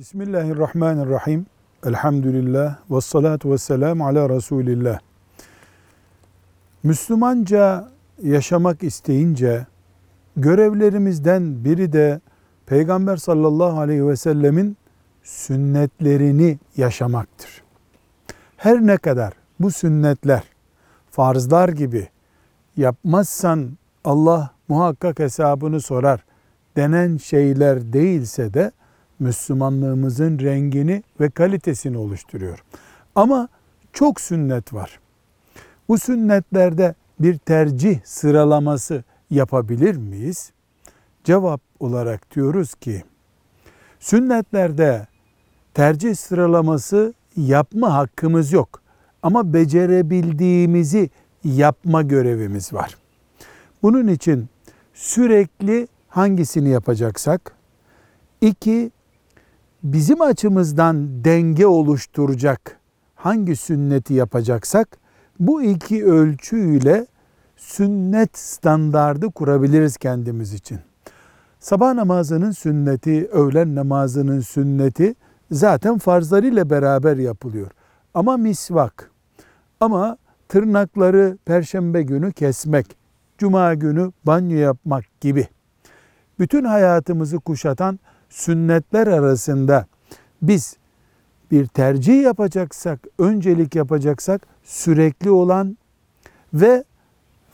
Bismillahirrahmanirrahim. Elhamdülillah ve salatu ve selamu ala Resulillah. Müslümanca yaşamak isteyince görevlerimizden biri de Peygamber sallallahu aleyhi ve sellemin sünnetlerini yaşamaktır. Her ne kadar bu sünnetler farzlar gibi yapmazsan Allah muhakkak hesabını sorar denen şeyler değilse de Müslümanlığımızın rengini ve kalitesini oluşturuyor. Ama çok sünnet var. Bu sünnetlerde bir tercih sıralaması yapabilir miyiz? Cevap olarak diyoruz ki sünnetlerde tercih sıralaması yapma hakkımız yok. Ama becerebildiğimizi yapma görevimiz var. Bunun için sürekli hangisini yapacaksak, iki, bizim açımızdan denge oluşturacak hangi sünneti yapacaksak, bu iki ölçüyle sünnet standardı kurabiliriz kendimiz için. Sabah namazının sünneti, öğlen namazının sünneti zaten farzlarıyla beraber yapılıyor. Ama misvak, ama tırnakları perşembe günü kesmek, cuma günü banyo yapmak gibi bütün hayatımızı kuşatan sünnetler arasında biz bir tercih yapacaksak, öncelik yapacaksak sürekli olan ve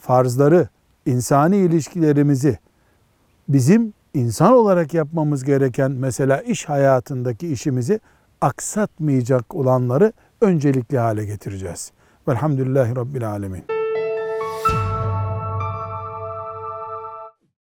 farzları, insani ilişkilerimizi bizim insan olarak yapmamız gereken mesela iş hayatındaki işimizi aksatmayacak olanları öncelikli hale getireceğiz. Velhamdülillahi Rabbil Alemin.